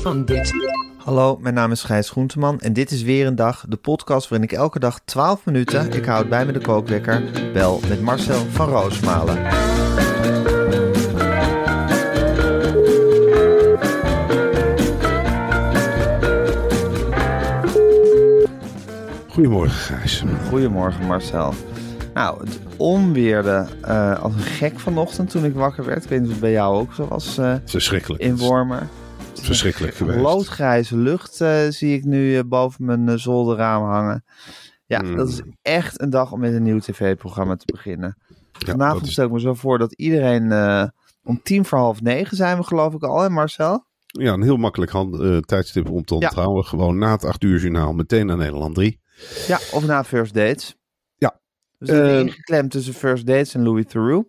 Van dit. Hallo, mijn naam is Gijs Groenteman en dit is weer een dag, de podcast waarin ik elke dag 12 minuten, ik houd bij me de kookwekker, bel met Marcel van Roosmalen. Goedemorgen, Gijs. Goedemorgen Marcel. Nou, het onweerde eh, als een gek vanochtend toen ik wakker werd. Ik weet niet of het bij jou ook zo was uh, Verschrikkelijk. in Wormer. Verschrikkelijk geweest. Loodgrijze lucht eh, zie ik nu eh, boven mijn eh, zolderraam hangen. Ja, Mm. dat is echt een dag om met een nieuw tv-programma te beginnen. Ja, Vanavond is- stel ik me zo voor dat iedereen eh, om tien voor half negen zijn we geloof ik al, hè Marcel? Ja, een heel makkelijk hand, eh, tijdstip om te Ja. onthouden. Gewoon na het 8 uur journaal meteen naar Nederland 3. Ja, of na First Dates. Ja. We zitten Eh, ingeklemd tussen First Dates en Louis Theroux.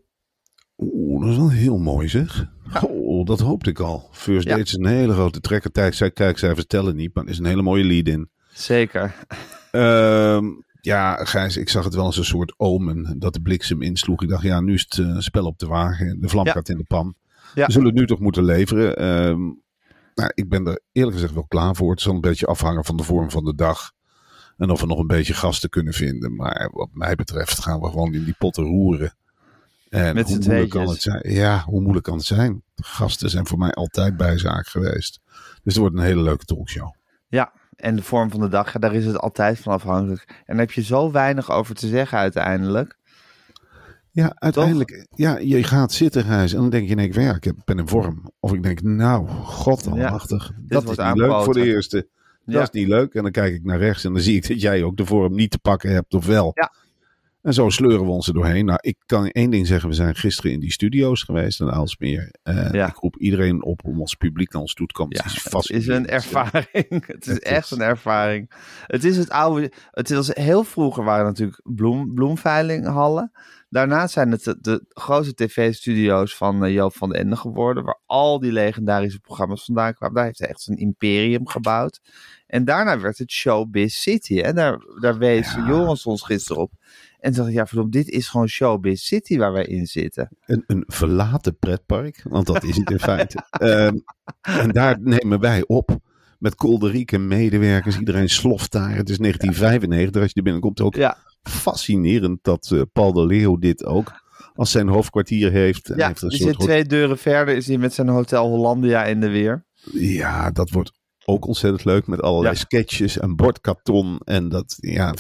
Oeh, dat is wel heel mooi zeg. Oh, dat hoopte ik al. First Ja. Date is een hele grote trekker. Kijk, zij- kijkcijfers tellen niet, maar is een hele mooie lead-in. Zeker. Ehm, ja, Gijs, ik zag het wel als een soort omen dat de bliksem insloeg. Ik dacht, ja, nu is het eh, spel op de wagen. De vlam gaat in de pan. Ja. We zullen het nu toch moeten leveren. Ehm, nou, ik ben er eerlijk gezegd wel klaar voor. Het zal een beetje afhangen van de vorm van de dag. En of we nog een beetje gasten kunnen vinden. Maar wat mij betreft gaan we gewoon in die potten roeren. En Met hoe moeilijk kan het zijn? Ja, hoe moeilijk kan het zijn? Gasten zijn voor mij altijd bijzaak geweest. Dus het wordt een hele leuke talkshow. Ja, en de vorm van de dag, ja, daar is het altijd van afhankelijk. En daar heb je zo weinig over te zeggen uiteindelijk. Ja, uiteindelijk, ja, je gaat zitten, Gijs, en dan denk je, nee, ik van, ja, ik ben in vorm. Of ik denk, nou, god almachtig, dat is niet leuk voor de eerste. Dat Ja. is niet leuk. En dan kijk ik naar rechts en dan zie ik dat jij ook de vorm niet te pakken hebt, of wel. Ja. En zo sleuren we ons er doorheen. Nou, ik kan één ding zeggen, we zijn gisteren in die studio's geweest in Aalsmeer. Eh, Ja. Ik roep iedereen op om als publiek naar ons toe te komen. Ja, het is het is een ervaring. Het is Het echt is- een ervaring. Het is het oude. Het was heel vroeger waren natuurlijk bloem, bloemveilinghallen. Daarna zijn het de, de grote tv-studio's van eh, Joop van den Ende geworden, waar al die legendarische programma's vandaan kwamen. Daar heeft hij echt zijn imperium gebouwd. En daarna werd het Showbiz City. En daar, daar wees Joris ons gisteren op. En dacht ik, ja, verdomd, dit is gewoon Showbiz City waar wij in zitten. Een, een verlaten pretpark, want dat is het in feite. Ehm, en daar nemen wij op met kolderieke medewerkers. Iedereen sloft daar. Het is 1995 als je er binnenkomt. Ook Ja. fascinerend dat eh, Paul de Leeuw dit ook als zijn hoofdkwartier heeft. En hij Ja, heeft een die soort zit twee deuren verder, is hij met zijn Hotel Hollandia in de weer. Ja, dat wordt ook ontzettend leuk met allerlei Ja. sketches en bordkarton. En dat, ja,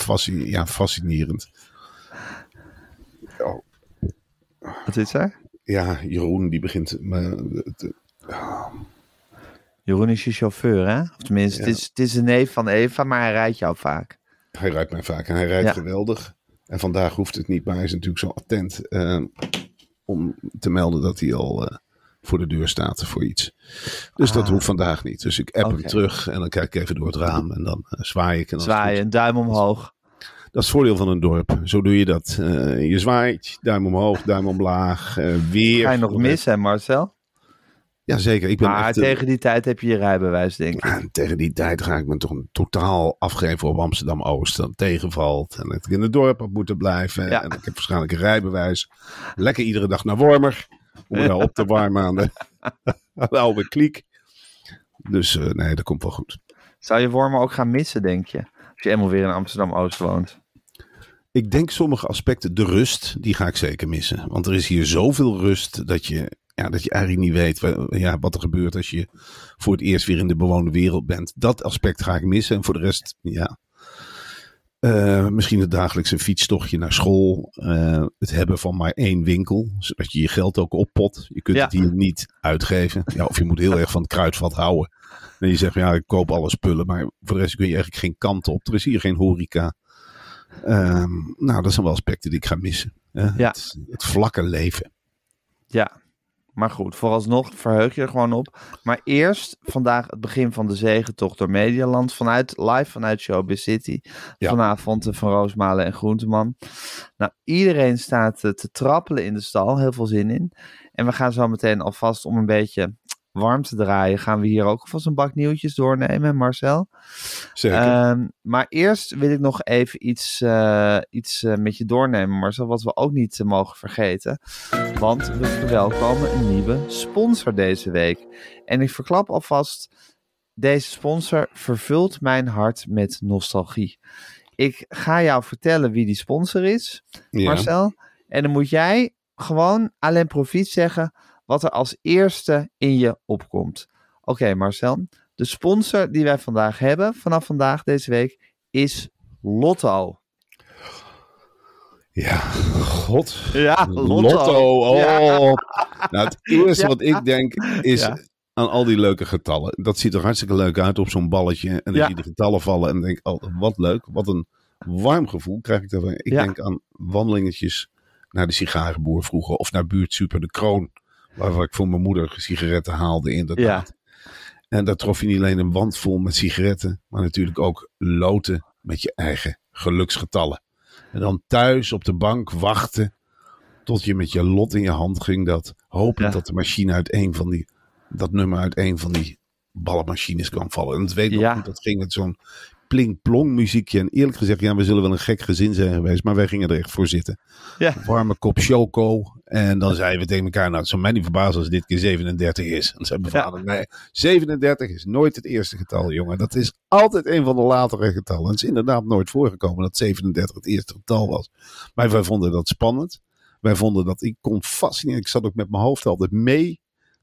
ja fascinerend. Oh, Wat is er? ja, Jeroen die begint... Maar, Jeroen is je chauffeur, hè? Of tenminste, Ja. het, is, het is een neef van Eva, maar hij rijdt jou vaak. Hij rijdt mij vaak en hij rijdt Ja. geweldig. En vandaag hoeft het niet, maar hij is natuurlijk zo attent eh, om te melden dat hij al eh, voor de deur staat voor iets. Dus dat Ah. hoeft vandaag niet. Dus ik app hem terug en dan kijk ik even door het raam en dan eh, zwaai ik. En dan goed. een duim omhoog. Dat is het voordeel van een dorp. Zo doe je dat. Eh, je zwaait, duim omhoog, duim omlaag, eh, weer. Ga je nog missen, Marcel? Jazeker, ik ben Maar echt... tegen die tijd heb je je rijbewijs, denk ik. en tegen die tijd ga ik me toch totaal afgeven op Amsterdam-Oost. Dat tegenvalt. En dat ik in het dorp had moeten blijven. Ja. En ik heb waarschijnlijk een rijbewijs. Lekker iedere dag naar Wormer. Om me op te warmen aan de, aan de oude kliek. Dus eh, nee, dat komt wel goed. Zou je Wormer ook gaan missen, denk je? Als je eenmaal weer in Amsterdam-Oost woont. Ik denk sommige aspecten, de rust, die ga ik zeker missen. Want er is hier zoveel rust dat je, ja, dat je eigenlijk niet weet wa- ja, wat er gebeurt als je voor het eerst weer in de bewoonde wereld bent. Dat aspect ga ik missen. En voor de rest, ja. eh, misschien het dagelijkse fietstochtje naar school. eh, het hebben van maar één winkel. Zodat je je geld ook oppot. Je kunt Ja. het hier niet uitgeven. Ja, of je moet heel erg van het kruidvat houden. En je zegt, ja, ik koop alle spullen. Maar voor de rest kun je eigenlijk geen kant op. Er is hier geen horeca. Ehm, nou, dat zijn wel aspecten die ik ga missen. hè. Ja. Het, het vlakke leven. Ja, maar goed, vooralsnog verheug je er gewoon op. Maar eerst vandaag het begin van de zegentocht door Medialand. Vanuit, live vanuit Showbiz City. Ja. Vanavond eh, van Roosmalen en Groenteman. Nou, iedereen staat eh, te trappelen in de stal. Heel veel zin in. En we gaan zo meteen alvast om een beetje warm te draaien. Gaan we hier ook alvast een bak nieuwtjes doornemen, Marcel. Zeker. Ehm, maar eerst wil ik nog even iets, eh, iets eh, met je doornemen, Marcel, wat we ook niet eh, mogen vergeten. Want we verwelkomen een nieuwe sponsor deze week. En ik verklap alvast, deze sponsor vervult mijn hart met nostalgie. Ik ga jou vertellen wie die sponsor is, ja. Marcel. En dan moet jij gewoon alleen profiet zeggen wat er als eerste in je opkomt. Oké, Marcel. De sponsor die wij vandaag hebben, vanaf vandaag deze week, is Lotto. ja, god. Ja, Lotto. Oh. Ja. Nou, het eerste Ja. wat ik denk is Ja. aan al die leuke getallen. Dat ziet er hartstikke leuk uit op zo'n balletje. En dan zie je de getallen vallen en denk oh, wat leuk. Wat een warm gevoel krijg ik daarvan. Ik denk aan wandelingetjes naar de sigarenboer vroeger. Of naar buurtsuper De Kroon. Waar ik voor mijn moeder sigaretten haalde inderdaad. En daar trof je niet alleen een wand vol met sigaretten. Maar natuurlijk ook loten met je eigen geluksgetallen. En dan thuis op de bank wachten tot je met je lot in je hand ging. Dat hopend Ja. dat de machine uit een van die, dat nummer uit een van die ballenmachines kwam vallen. En dat weet Ja. nog goed, dat ging met zo'n pling-plong muziekje. En eerlijk gezegd, ja, we zullen wel een gek gezin zijn geweest, maar wij gingen er echt voor zitten. Ja. Warme kop choco. En dan zeiden we tegen elkaar, nou, het zou mij niet verbazen als dit keer 37 is. En zei mijn Ja. vader, nee, 37 is nooit het eerste getal, jongen. Dat is altijd een van de latere getallen. En het is inderdaad nooit voorgekomen dat 37 het eerste getal was. Maar wij vonden dat spannend. Wij vonden dat, ik kon fascineren. Ik zat ook met mijn hoofd altijd mee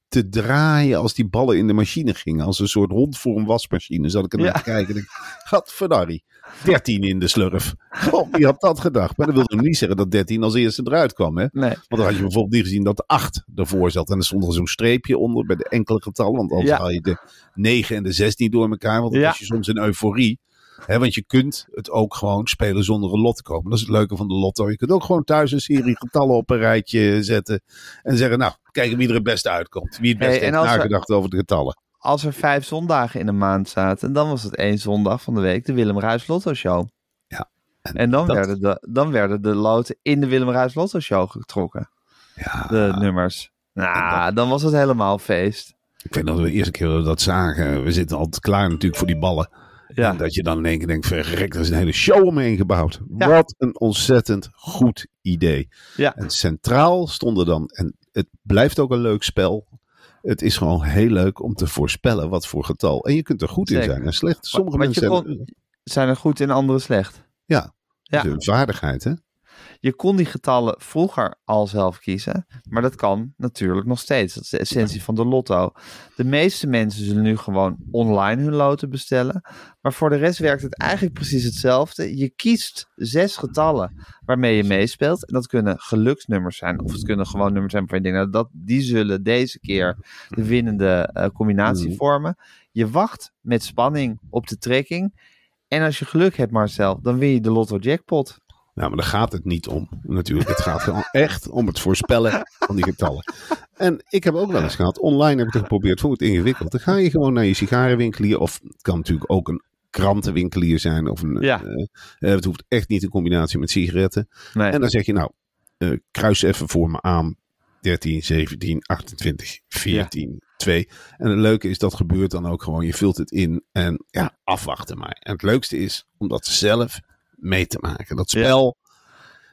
te draaien als die ballen in de machine gingen. Als een soort hond voor een wasmachine. Zat ik er naar Ja. te kijken en ik, gadverdarrie. 13 in de slurf. God, wie had dat gedacht? Maar dat wilde nog niet zeggen dat 13 als eerste eruit kwam. Hè? Nee. Want dan had je bijvoorbeeld niet gezien dat de 8 ervoor zat. En er stond er zo'n streepje onder bij de enkele getallen. Want anders Ja. haal je de 9 en de 6 niet door elkaar. Want dan Ja. was je soms in euforie. Hè, want je kunt het ook gewoon spelen zonder een lot te komen. Dat is het leuke van de lotto. Je kunt ook gewoon thuis een serie getallen op een rijtje zetten. En zeggen, nou, kijken wie er het beste uitkomt. Wie het beste Hey, heeft we- nagedacht over de getallen. Als er vijf zondagen in een maand zaten, dan was het één zondag van de week de Willem Ruijs Lotto Show. Ja. En dan, dat- werden de, dan werden de loten in de Willem Ruijs Lotto Show getrokken, Ja, de nummers. Nou, dan was het helemaal feest. ik weet nog dat we de eerste keer dat we dat zagen. We zitten altijd klaar natuurlijk voor die ballen. Ja, En dat je dan in één keer denkt, verrek, er is een hele show omheen gebouwd. Ja. Wat een ontzettend goed idee. Ja. En centraal stonden dan, en het blijft ook een leuk spel. Het is gewoon heel leuk om te voorspellen wat voor getal. En je kunt er goed in zijn en slecht. Sommige je mensen kon- hebben, zijn er goed en anderen slecht. ja, Ja. de vaardigheid hè. Je kon die getallen vroeger al zelf kiezen, maar dat kan natuurlijk nog steeds. Dat is de essentie van de lotto. De meeste mensen zullen nu gewoon online hun loten bestellen. Maar voor de rest werkt het eigenlijk precies hetzelfde. Je kiest zes getallen waarmee je meespeelt. En dat kunnen geluksnummers zijn, of het kunnen gewoon nummers zijn waarvan je denkt, nou, dat, die zullen deze keer de winnende eh, combinatie Mhm. vormen. Je wacht met spanning op de trekking. En als je geluk hebt, Marcel, dan win je de lotto jackpot. Nou, maar daar gaat het niet om. Natuurlijk, het gaat gewoon echt om het voorspellen van die getallen. En ik heb ook wel eens gehad, online heb ik het geprobeerd, vond ik het ingewikkeld. Dan ga je gewoon naar je sigarenwinkelier, of het kan natuurlijk ook een krantenwinkelier zijn. Of een, Ja. eh, eh, het hoeft echt niet in combinatie met sigaretten. Nee. En dan zeg je nou, eh, kruis even voor me aan 13, 17, 28, 14, 2. En het leuke is, dat gebeurt dan ook gewoon. Je vult het in en ja, afwachten maar. En het leukste is om dat zelf mee te maken. Dat spel,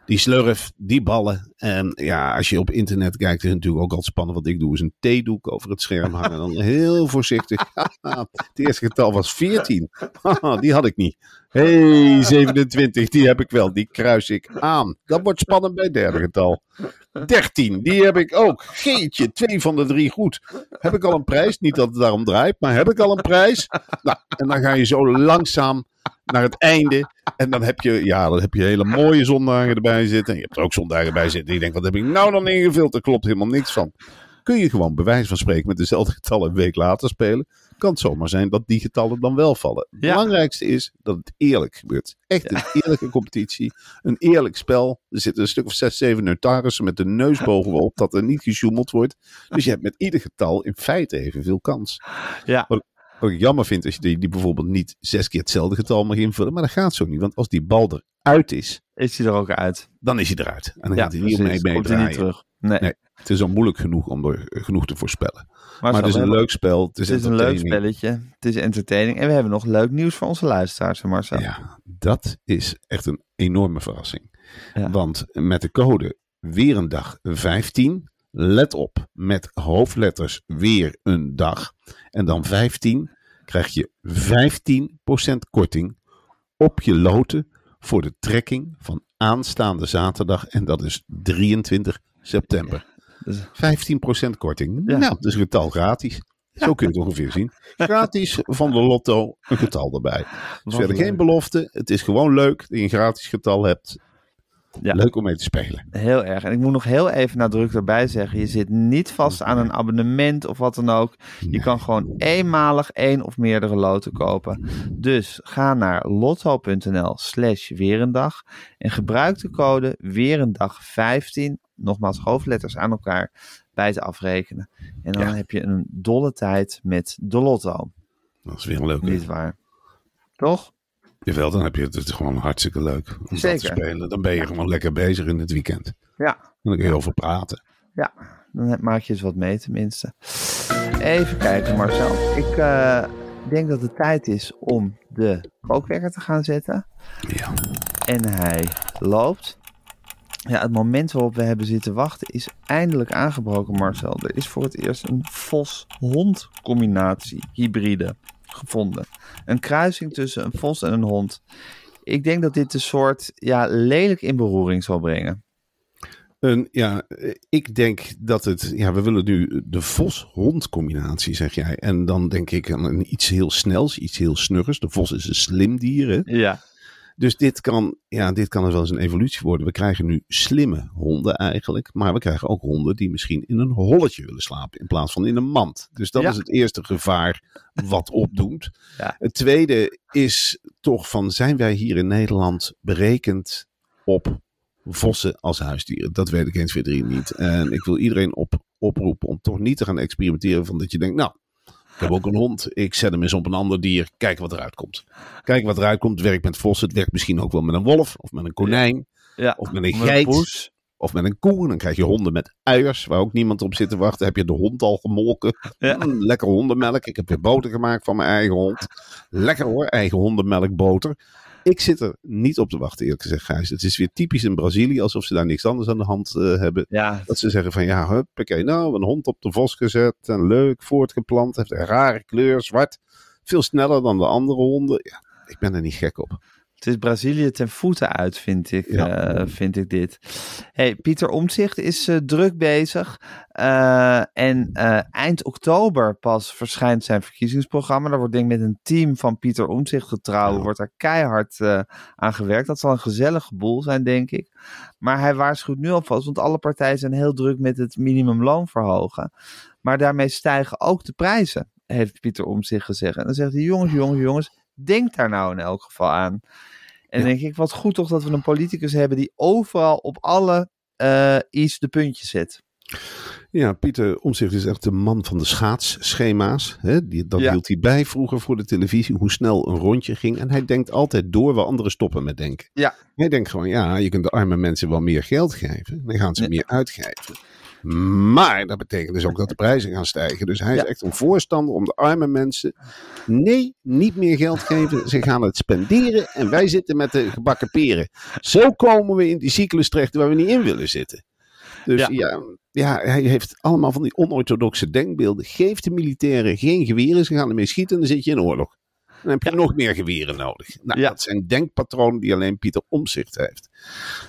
Die slurf, die ballen. En ja, als je op internet kijkt, is het natuurlijk ook altijd spannend. Wat ik doe, is een theedoek over het scherm hangen. Dan heel voorzichtig. het eerste getal was 14. die had ik niet. hey, 27, die heb ik wel. Die kruis ik aan. Dat wordt spannend bij het derde getal. 13, die heb ik ook. Geetje, twee van de drie goed. Heb ik al een prijs? Niet dat het daarom draait, maar heb ik al een prijs? Nou, en dan ga je zo langzaam naar het einde. En dan heb je, ja, dan heb je hele mooie zondagen erbij zitten. En je hebt er ook zondagen bij zitten. Die denkt, wat heb ik nou dan ingevuld? Er klopt helemaal niks van. Kun je gewoon bij wijze van spreken met dezelfde getallen een week later spelen. Kan het zomaar zijn dat die getallen dan wel vallen. Het Ja. belangrijkste is dat het eerlijk gebeurt. Echt een eerlijke competitie. Een eerlijk spel. Er zitten een stuk of zes, zeven notarissen met de neus bovenop. Dat er niet gesjoemeld wordt. Dus je hebt met ieder getal in feite evenveel kans. Ja. Wat ik jammer vind, als je die, die bijvoorbeeld niet zes keer hetzelfde getal mag invullen. Maar dat gaat zo niet. Want als die bal eruit is, Is hij er ook uit? dan is hij eruit. En dan Ja, gaat hij niet precies. mee niet terug. Nee. Nee. Het is al moeilijk genoeg om er eh, genoeg te voorspellen. Maar, het is een leuk spel. Het is, Het is een leuk spelletje. Het is entertaining. En we hebben nog leuk nieuws voor onze luisteraars, Marcel. Ja, dat is echt een enorme verrassing. Ja. Want met de code weer een dag 15, let op, met hoofdletters weer een dag. En dan 15 krijg je 15% korting op je loten voor de trekking van aanstaande zaterdag. En dat is 23 september. Dus- 15% korting. Ja. Nou, is een getal gratis. Zo kun je het ongeveer zien. Gratis van de lotto, een getal erbij. Dus verder geen belofte. Het is gewoon leuk dat je een gratis getal hebt. Ja. Leuk om mee te spelen. Heel erg. En ik moet nog heel even nadrukkelijk erbij zeggen: je zit niet vast aan een abonnement of wat dan ook. Je kan gewoon eenmalig één of meerdere loten kopen. Dus ga naar lotto.nl/slash weerendag en gebruik de code weerendag15. Nogmaals, hoofdletters aan elkaar bij te afrekenen. En dan Ja. heb je een dolle tijd met de lotto. Dat is weer een leuke. Niet waar? Toch? Jawel, dan heb je het, gewoon hartstikke leuk om dat te Zeker. spelen. Dan ben je gewoon lekker bezig in het weekend. En Ja. dan kun je over praten. Ja, dan maak je eens wat mee tenminste. Even kijken Marcel. Ik eh, denk dat het tijd is om de kookwekker te gaan zetten. Ja. En hij loopt. Ja, het moment waarop we hebben zitten wachten is eindelijk aangebroken Marcel. Er is voor het eerst een vos-hond combinatie hybride gevonden. Een kruising tussen een vos en een hond. Ik denk dat dit de soort ja, lelijk in beroering zal brengen. Een, ja, ik denk dat het. Ja, we willen nu de vos-hond combinatie, zeg jij. En dan denk ik aan iets heel snels, iets heel snurgers. De vos is een slim dier. Hè? Ja, Dus dit kan, ja, dit kan er wel eens een evolutie worden. We krijgen nu slimme honden eigenlijk. Maar we krijgen ook honden die misschien in een holletje willen slapen. In plaats van in een mand. Dus dat Ja. is het eerste gevaar wat opdoet. Ja. Het tweede is toch van zijn wij hier in Nederland berekend op vossen als huisdieren? Dat weet ik eens weer drie niet. En ik wil iedereen op, oproepen om toch niet te gaan experimenteren van dat je denkt, nou, heb ook een hond. Ik zet hem eens op een ander dier. Kijk wat eruit komt. Kijk wat eruit komt. Het werkt met vossen. Het werkt misschien ook wel met een wolf. Of met een konijn. ja. Of met een Met geit. Of met een koe. En dan krijg je honden met uiers. Waar ook niemand op zit te wachten. Heb je de hond al gemolken. Ja. Mm, lekker hondenmelk. Ik heb weer boter gemaakt van mijn eigen hond. Lekker hoor. Eigen hondenmelk boter. Ik zit er niet op te wachten eerlijk gezegd Gijs. Het is weer typisch in Brazilië. Alsof ze daar niks anders aan de hand eh, hebben. Ja, Dat ze zeggen van ja, huppakee, nou, een hond op de vos gezet en leuk voortgeplant. Heeft een rare kleur, zwart. Veel sneller dan de andere honden. Ja, ik ben er niet gek op. het is Brazilië ten voeten uit, vind ik, Ja. eh, vind ik dit. Hey, Pieter Omtzigt is eh, druk bezig. Eh, en eind oktober pas verschijnt zijn verkiezingsprogramma. Daar wordt denk ik met een team van Pieter Omtzigt getrouwen. Ja. Wordt daar keihard aan gewerkt. Dat zal een gezellige boel zijn, denk ik. Maar hij waarschuwt nu alvast, want alle partijen zijn heel druk met het minimumloon verhogen. Maar daarmee stijgen ook de prijzen, heeft Pieter Omtzigt gezegd. En dan zegt hij, jongens, jongens, jongens, denk daar nou in elk geval aan. En denk ik, wat goed toch dat we een politicus hebben die overal op alle eh iets de puntjes zet. Ja, Pieter Omtzigt is echt de man van de schaatsschema's. Hè? Die, dat Ja. hield hij bij vroeger voor de televisie, hoe snel een rondje ging. En hij denkt altijd door waar anderen stoppen met denken. Ja. Hij denkt gewoon, ja, je kunt de arme mensen wel meer geld geven. Dan gaan ze meer uitgeven. Maar dat betekent dus ook dat de prijzen gaan stijgen. Dus hij is Ja. echt een voorstander om de arme mensen. Nee, niet meer geld geven. Ze gaan het spenderen en wij zitten met de gebakken peren. Zo komen we in die cyclus terecht waar we niet in willen zitten. Dus Ja. ja, ja, hij heeft allemaal van die onorthodoxe denkbeelden. Geef de militairen geen geweren, ze gaan ermee schieten en dan zit je in oorlog. Dan heb je nog meer geweren nodig. Nou, Ja. Dat zijn denkpatronen die alleen Pieter Omzicht heeft.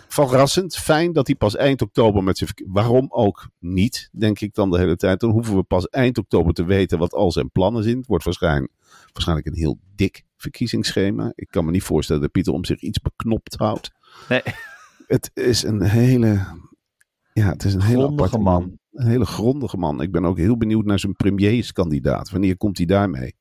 Verrassend, fijn dat hij pas eind oktober met zijn... Waarom ook niet, denk ik dan de hele tijd. Dan hoeven we pas eind oktober te weten wat al zijn plannen zijn. Het wordt waarschijnlijk, waarschijnlijk een heel dik verkiezingsschema. Ik kan me niet voorstellen dat Pieter Omzicht iets beknopt houdt. Nee. Het is een hele... Ja, het is een hele Grondige aparte man. Een hele grondige man. Ik ben ook heel benieuwd naar zijn premierskandidaat. Wanneer komt hij daarmee?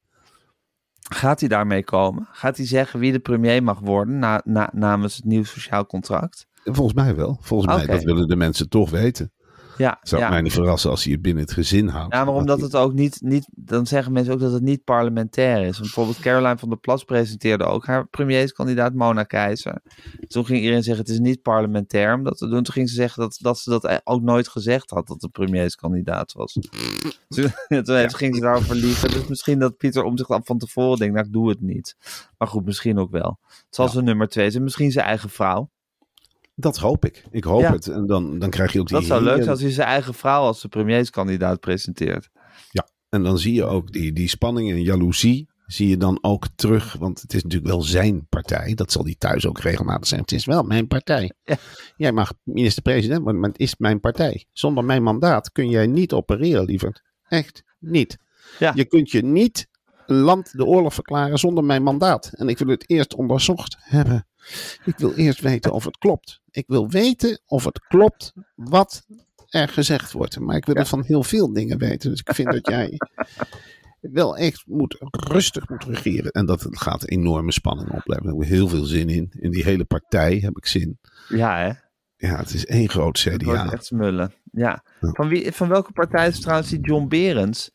Gaat hij daarmee komen? Gaat hij zeggen wie de premier mag worden na, na, namens het nieuw sociaal contract? Volgens mij wel. Volgens mij, dat willen de mensen toch weten. Ja, Zou ja. mij niet verrassen als hij het binnen het gezin houdt. Ja, maar Dat omdat het ook niet, niet, dan zeggen mensen ook dat het niet parlementair is. Want bijvoorbeeld Caroline van der Plas presenteerde ook haar premierskandidaat Mona Keizer. Toen ging iedereen zeggen het is niet parlementair om dat te doen. Toen ging ze zeggen dat, dat ze dat ook nooit gezegd had dat de premierskandidaat was. Toen, toen heeft- ging ze daarover liegen. Dus misschien dat Pieter om zich van tevoren denkt, nou ik doe het niet. Maar goed, misschien ook wel. Het zal Ja. zijn nummer twee zijn. Misschien zijn eigen vrouw. Dat hoop ik. Ik hoop Ja. het. En dan, dan krijg je ook die... Dat zou leuk zijn als hij zijn eigen vrouw als de premierskandidaat presenteert. En dan zie je ook die, die spanning en jaloezie. Zie je dan ook terug. Want het is natuurlijk wel zijn partij. Dat zal hij thuis ook regelmatig zeggen. Het is wel mijn partij. Ja. Jij mag minister-president worden, maar het is mijn partij. Zonder mijn mandaat kun jij niet opereren, lieverd. Echt niet. Ja. Je kunt je niet een land de oorlog verklaren zonder mijn mandaat. En ik wil het eerst onderzocht hebben. Ik wil eerst weten of het klopt. Ik wil weten of het klopt wat er gezegd wordt. Maar ik wil van heel veel dingen weten. Dus ik vind dat jij wel echt moet, rustig moet regeren. En dat het gaat enorme spanning opleveren. Daar heb ik heel veel zin in. In die hele partij heb ik zin. Ja, hè? Ja, het is één groot Het wordt CDA. echt smullen. Ja. Van, wie, van welke partij is trouwens die John Berends?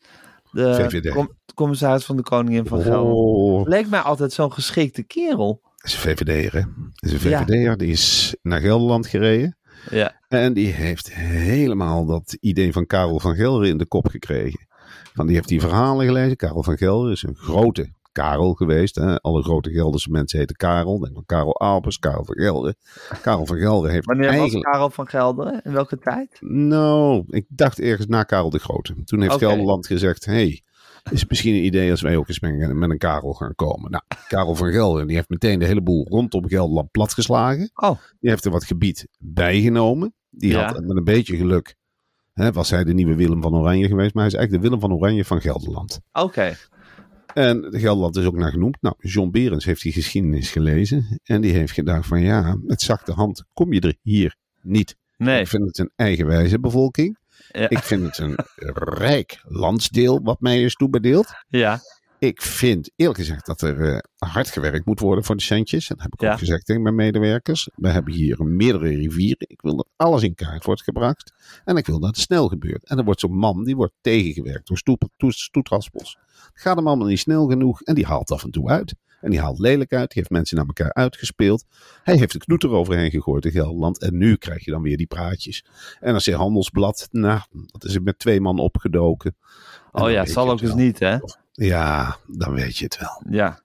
De VVD. com- commissaris van de Koningin van Gelder. Oh, Leek mij altijd zo'n geschikte kerel. Is een VVD'er, is een Ja. VVD'er. Die is naar Gelderland gereden. Ja. En die heeft helemaal dat idee van Karel van Gelder in de kop gekregen. Van die heeft die verhalen gelezen. Karel van Gelder is een grote Karel geweest. Hè? Alle grote Gelderse mensen heten Karel. Denk aan Karel Albers, Karel van Gelder. Karel van Gelder heeft Wanneer was eigenlijk... Karel van Gelderen? In welke tijd? Nou, ik dacht ergens na Karel de Grote. Toen heeft. Gelderland gezegd... hey, is misschien een idee als wij ook eens met een Karel gaan komen. Nou, Karel van Gelder die heeft meteen de hele boel rondom Gelderland platgeslagen. Oh, Die heeft er wat gebied bijgenomen. Die Ja. had met een beetje geluk... Hè, was hij de nieuwe Willem van Oranje geweest. Maar hij is eigenlijk de Willem van Oranje van Gelderland. oké. En Gelderland is ook naar genoemd. Nou, John Berends heeft die geschiedenis gelezen. En die heeft gedacht van ja, met zachte hand kom je er hier niet. Nee. Ik vind het een eigenwijze bevolking. Ja. Ik vind het een rijk landsdeel wat mij is toebedeeld. Ja. Ik vind eerlijk gezegd dat er eh, hard gewerkt moet worden voor de centjes. En dat heb ik Ja. ook gezegd tegen mijn medewerkers. We hebben hier meerdere rivieren. Ik wil dat alles in kaart wordt gebracht. En ik wil dat het snel gebeurt. En er wordt zo'n man, die wordt tegengewerkt door stoetraspels. Het gaat hem allemaal niet snel genoeg. En die haalt af en toe uit. En die haalt lelijk uit. Die heeft mensen naar elkaar uitgespeeld. Hij heeft de knoet eroverheen gegooid in Gelderland. En nu krijg je dan weer die praatjes. En dan zegt Handelsblad, nou, dat is met twee man opgedoken. En Oh ja, zal je ook eens niet, hè? Ja, dan weet je het wel. Ja.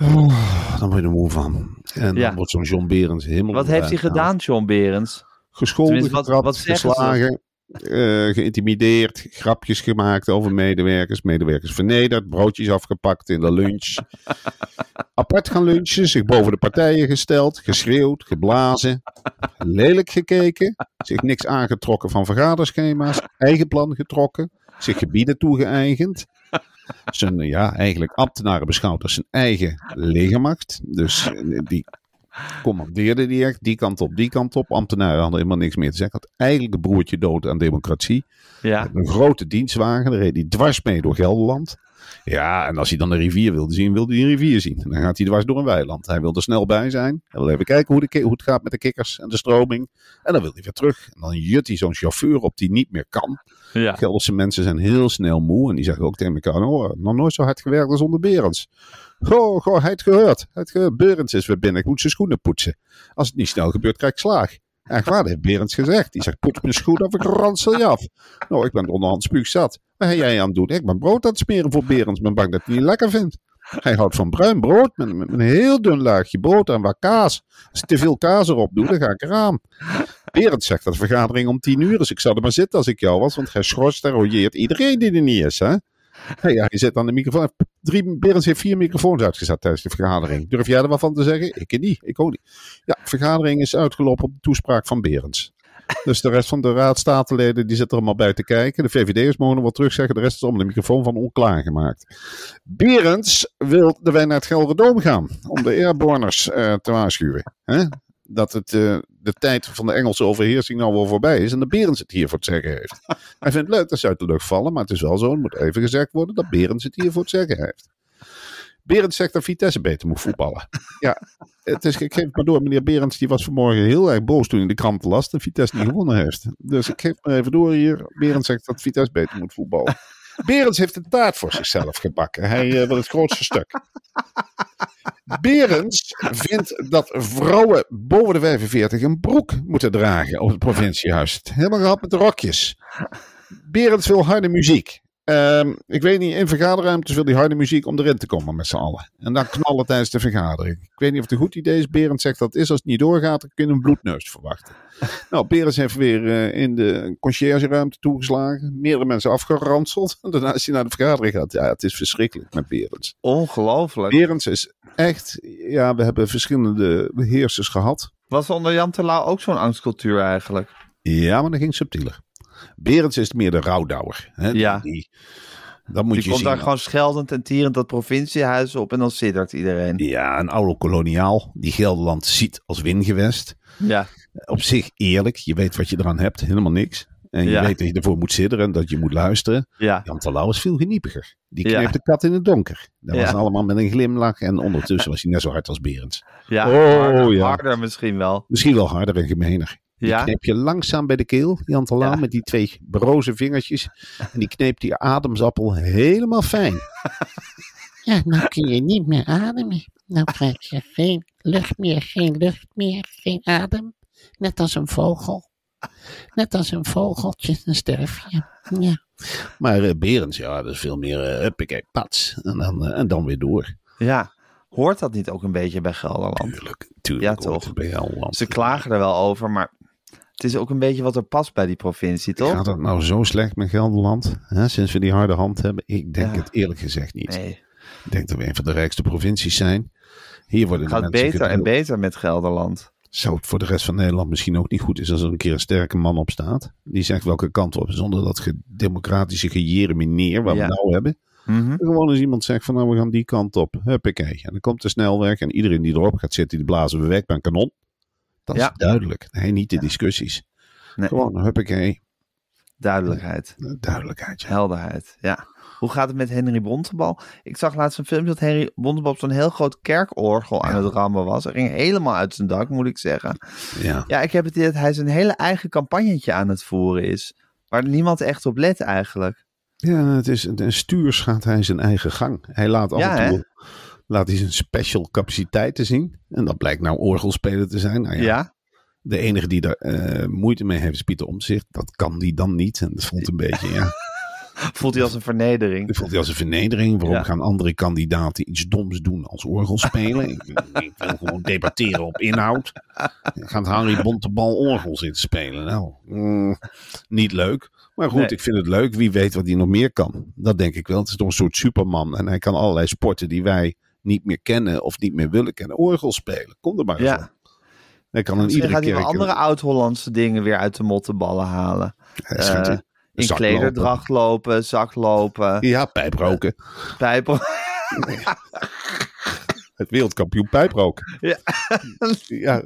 Oh, dan word je er moe van. En Ja. dan wordt zo'n John Berends helemaal... Wat heeft hij gedaan, John Berends? gehaald. Gescholden, wat- getrapt, wat geslagen, eh, geïntimideerd, grapjes gemaakt over medewerkers. Medewerkers vernederd, broodjes afgepakt in de lunch. Apart gaan lunchen, zich boven de partijen gesteld, geschreeuwd, geblazen, lelijk gekeken, zich niks aangetrokken van vergaderschema's, eigen plan getrokken, zich gebieden toegeëigend. Zijn, ja, eigenlijk ambtenaren beschouwd als zijn eigen legermacht. Dus eh, die commandeerde die echt die kant op, die kant op. Ambtenaren hadden helemaal niks meer te zeggen. Had eigenlijk een broertje dood aan democratie. Ja. Een grote dienstwagen, daar reed hij dwars mee door Gelderland. Ja, en als hij dan een rivier wilde zien, wilde hij een rivier zien. En dan gaat hij dwars door een weiland. Hij wil er snel bij zijn. Hij wil even kijken hoe, de, het gaat met de kikkers en de stroming. En dan wil hij weer terug. En dan jut hij zo'n chauffeur op die niet meer kan. Ja. Gelderse mensen zijn heel snel moe. En die zeggen ook tegen elkaar, oh, nog nooit zo hard gewerkt als onder Berends. Goh, goh, hij het gehoord. Hij het gehoord. Berends is weer binnen. Ik moet zijn schoenen poetsen. Als het niet snel gebeurt, krijg ik slaag. Echt waar, dat heeft Berends gezegd. Die zegt, poets mijn schoen af, ik ransel je af. Nou, ik ben onderhand spuugzat. Wat ben jij aan het doen? Ik ben brood aan het smeren voor Berends. Ben bang dat hij niet lekker vindt. Hij houdt van bruin brood met, een heel dun laagje brood en wat kaas. Als ik te veel kaas erop doe, dan ga ik eraan. Berend zegt dat de vergadering om tien uur is. Ik zou er maar zitten als ik jou was, want hij schorst en rojeert iedereen die er niet is. Hè? Ja, je zit aan de microfoon. Drie, Berends heeft vier microfoons uitgezet tijdens de vergadering. Durf jij er wat van te zeggen? Ik niet. Ik ook niet. Ja, de vergadering is uitgelopen op de toespraak van Berends. Dus de rest van de raadstatenleden die zitten er allemaal bij te kijken. De VVD'ers mogen wat terugzeggen. De rest is om de microfoon van onklaargemaakt. Berends wil wij naar het Gelderdoom gaan. Om de airborners eh, te waarschuwen. Hè? Dat het, eh, de tijd van de Engelse overheersing nou wel voorbij is. En dat Berends het hier voor het zeggen heeft. Hij vindt het leuk dat ze uit de lucht vallen. Maar het is wel zo, het moet even gezegd worden, dat Berends het hier voor het zeggen heeft. Berends zegt dat Vitesse beter moet voetballen. Ja, het is, ik geef het maar door. Meneer Berends die was vanmorgen heel erg boos toen in de krant las dat Vitesse niet gewonnen heeft. Dus ik geef het maar even door hier. Berends zegt dat Vitesse beter moet voetballen. Berends heeft een taart voor zichzelf gebakken. Hij eh, wil het grootste stuk. Berends vindt dat vrouwen boven de 45 een broek moeten dragen op het provinciehuis. Helemaal gehad met de rokjes. Berends wil harde muziek. Ehm, ik weet niet, in vergaderruimtes wil hij harde muziek om erin te komen met z'n allen. En dan knallen tijdens de vergadering. Ik weet niet of het een goed idee is. Berend zegt dat het is. Als het niet doorgaat, dan kun je een bloedneus verwachten. nou, Berends heeft weer eh, in de conciërgeruimte toegeslagen. Meerdere mensen afgeranseld. En daarna is hij naar de vergadering gaat. Ja, het is verschrikkelijk met Berends. Ongelooflijk. Berends is echt... Ja, we hebben verschillende heersers gehad. Was onder Jan Terlouw ook zo'n angstcultuur eigenlijk? Ja, maar dat ging subtieler. Berends is meer de rouwdouwer. Hè? Ja. Die, dat moet Die je komt zien. daar gewoon scheldend en tierend dat provinciehuis op en dan siddert iedereen. Ja, een oude koloniaal die Gelderland ziet als wingewest. Ja, Op zich eerlijk, je weet wat je eraan hebt, helemaal niks. En je Ja. weet dat je ervoor moet zitten en dat je moet luisteren. ja. Jan Terlouw is veel geniepiger. Die Ja. kneep de kat in het donker. Dat Ja. was allemaal met een glimlach en ondertussen was hij net zo hard als Berends. ja. Oh, harder, ja. harder misschien wel. Misschien wel harder en gemener. Die Ja, kneep je langzaam bij de keel, Jan Ja. met die twee broze vingertjes. En die kneep die ademsappel helemaal fijn. Ja, nou kun je niet meer ademen. Nou krijg je geen lucht meer, geen lucht meer, geen adem. Net als een vogel. Net als een vogeltje, dan sterf je. Ja. Maar eh, Berends, ja, dat is veel meer uh, pats. En dan, eh, en dan weer door. ja. Hoort dat niet ook een beetje bij Gelderland? Tuurlijk, tuurlijk. Ja, toch. Bij Gelderland. Ze klagen er wel over, maar het is ook een beetje wat er past bij die provincie, toch? Gaat het nou zo slecht met Gelderland? Hè, sinds we die harde hand hebben? Ik denk Ja. het eerlijk gezegd niet. Nee, Ik denk dat we een van de rijkste provincies zijn. Hier worden het gaat beter en beter met Gelderland. Zou het voor de rest van Nederland misschien ook niet goed is als er een keer een sterke man op staat. Die zegt welke kant op, zonder dat ge- democratische wat Ja. we nou hebben. Mhm. Gewoon als iemand zegt van nou we gaan die kant op. Huppakee. En dan komt de snelweg en iedereen die erop gaat zitten, die blazen we weg bij een kanon. Dat Ja. is duidelijk. Nee, niet de discussies. Nee, Gewoon huppakee. duidelijkheid, Duidelijkheid. ja. helderheid. Ja. Hoe gaat het met Henry Bontebal? Ik zag laatst een filmpje dat Henry Bontebal op zo'n heel groot kerkorgel aan het rammen was. Hij ging helemaal uit zijn dak, moet ik zeggen. Ja. Ja, ik heb het idee dat hij zijn hele eigen campagnetje aan het voeren is. Waar niemand echt op let eigenlijk. Ja, het is een stuurs gaat hij zijn eigen gang. Hij laat af Ja, en hè? Laat hij zijn special capaciteiten zien. En dat blijkt nou orgelspeler te zijn. Nou ja, Ja? De enige die daar eh, moeite mee heeft is Pieter Omtzigt. Dat kan die dan niet. En dat vond een beetje, ja. Voelt hij als een vernedering. Dat vond hij als een vernedering. Waarom Ja. gaan andere kandidaten iets doms doen als orgelspelen? ik, ik wil gewoon debatteren op inhoud. Gaat Harry Bontebal orgel zitten spelen? Nou, mm, niet leuk. Maar goed, Nee. ik vind het leuk. Wie weet wat hij nog meer kan. Dat denk ik wel. Het is toch een soort superman. En hij kan allerlei sporten die wij niet meer kennen of niet meer willen kennen. Orgel spelen. Kom er maar eens Ja. op. Hij kan Misschien iedere gaat kerk... andere oud-Hollandse dingen weer uit de mottenballen halen. Eh, in- klederdracht lopen, zaklopen, Ja, pijproken. pijpen. Het wereldkampioen pijproken. Ja. Ja,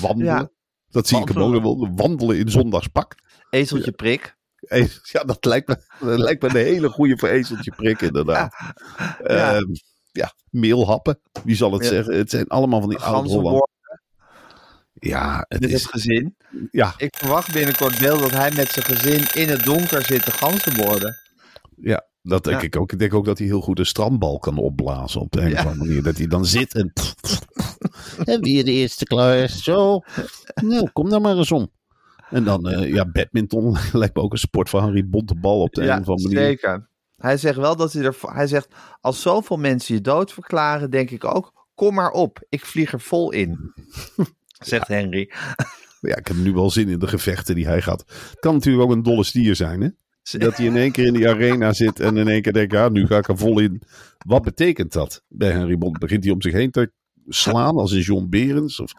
wandelen. Ja. Dat zie ik hem ook wel. Wandelen in zondagspak. Ezeltje prik. Eh, Ja, dat lijkt me, dat lijkt me een hele goede voor ezeltje prik, inderdaad. Ja, Ja. Ja meelhappen. Wie zal het Ja. zeggen? Het zijn allemaal van die oude Ja, het met het is... gezin. Ja, Ik verwacht binnenkort beeld dat hij met zijn gezin in het donker zit te ganzenborden. ja, dat denk Ja. ik ook. Ik denk ook dat hij heel goed een strandbal kan opblazen op de een of andere manier. Dat hij dan zit en... En weer de eerste klaar. Zo. Nou, kom daar maar eens om. En dan, eh, ja, badminton lijkt me ook een sport van Harry Bontebal op de een of andere manier. zeker. Hij zegt wel dat hij er... Hij zegt, als zoveel mensen je dood verklaren, denk ik ook... Kom maar op, ik vlieg er vol in. Zegt Henry. Ja, ik heb nu wel zin in de gevechten die hij gaat. Het kan natuurlijk ook een dolle stier zijn, hè? Dat hij in één keer in die arena zit en in één keer denkt, ja, nu ga ik er vol in. Wat betekent dat bij Henry Bond? Begint hij om zich heen te slaan als een John Berens? Of,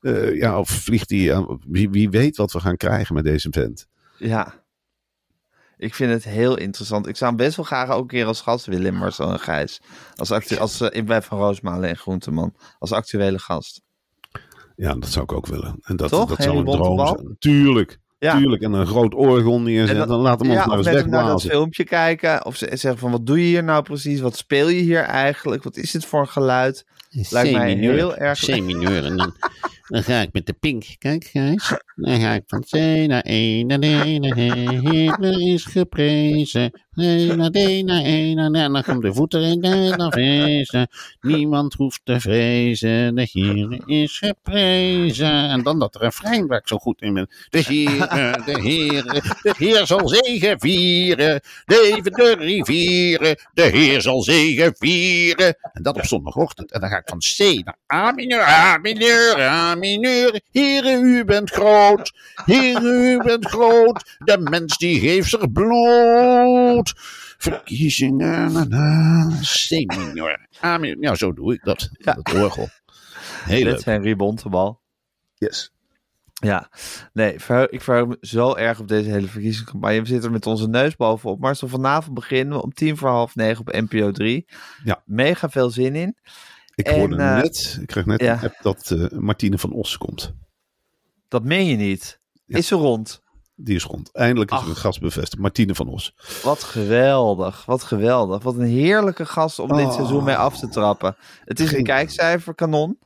eh, ja, of vliegt hij aan? Wie, wie weet wat we gaan krijgen met deze vent. Ja. Ik vind het heel interessant. Ik zou hem best wel graag ook een keer als gast willen in Marcel en Gijs. Als, actu als eh, in bij Van Roosmalen en Groenteman. Als actuele gast. Ja, dat zou ik ook willen. En dat, Toch, dat zou een droom zijn. Tuurlijk, Ja. tuurlijk. En een groot orgel neerzetten. En dan, laat hem ons ja, maar eens hem naar dat wegblazen. filmpje kijken. Of ze zeggen van, wat doe je hier nou precies? Wat speel je hier eigenlijk? Wat is dit voor een geluid? Lijkt mij heel erg- C-mineur. En dan, dan ga ik met de pink. Kijk, Gijs. Dan ga ik van C naar E naar D naar E. Hitler is geprezen. C naar D naar E naar D. En dan komt de voeten in de naar. Niemand hoeft te vrezen. De Heer is geprezen. En dan dat refrein waar ik zo goed in ben. De Heer, de Heer, de Heer zal zegen vieren. Leven de rivieren. De Heer zal zegen vieren. En dat op zondagochtend. En dan ga ik van C naar A mineur, A mineur, A mineur. Heere, u bent groot. Heere, u bent groot. De mens die geeft zich bloed. Verkiezingen, na, na. C mineur, A mineur. Ja, zo doe ik dat. Ja. Dat orgel. Heel Met leuk. Henry Bontebal. Yes. Ja, nee, verheug- ik verheug me zo erg op deze hele verkiezingscampagne. We zitten er met onze neus bovenop. Maar zo vanavond beginnen we om tien voor half negen op NPO 3. Ja. Mega veel zin in. Ik En, hoorde eh, net, ik kreeg net ja. een app dat eh, Martine van Os komt. Dat meen je niet. Ja. Is ze rond? Die is rond. Eindelijk is er Ach. een gast bevestigd. Martine van Os. Wat geweldig, wat geweldig. Wat een heerlijke gast om dit Oh. seizoen mee af te trappen. Het is een Geen- kijkcijfer kanon.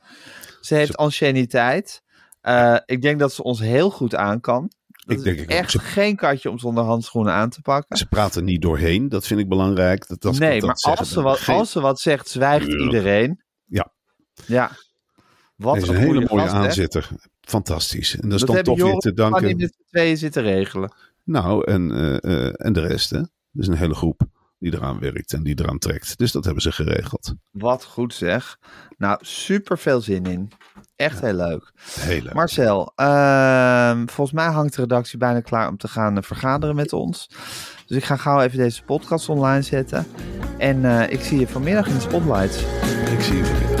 Ze heeft anciëniteit. Eh, ik denk dat ze ons heel goed aan kan. Dat Ik denk ik echt Ze- geen katje om zonder handschoenen aan te pakken. Ze praten niet doorheen. Dat vind ik belangrijk. Dat, dat, nee, maar als ze, wat, als ze wat zegt, zwijgt iedereen. Ja. Wat Hij is een, een hele mooie gast, hè? aanzetter. Fantastisch. En dat is Dat dan toch weer te danken. met z'n tweeën zitten regelen. Nou, en, eh, eh, en de rest, hè. Dus een hele groep die eraan werkt en die eraan trekt. Dus dat hebben ze geregeld. Wat goed zeg. Nou, super veel zin in. Echt heel leuk. Heel leuk. Marcel, ehm, volgens mij hangt de redactie bijna klaar om te gaan eh, vergaderen met ons. Dus ik ga gauw even deze podcast online zetten. En ik zie je vanmiddag in de spotlights. Ik zie je vanmiddag.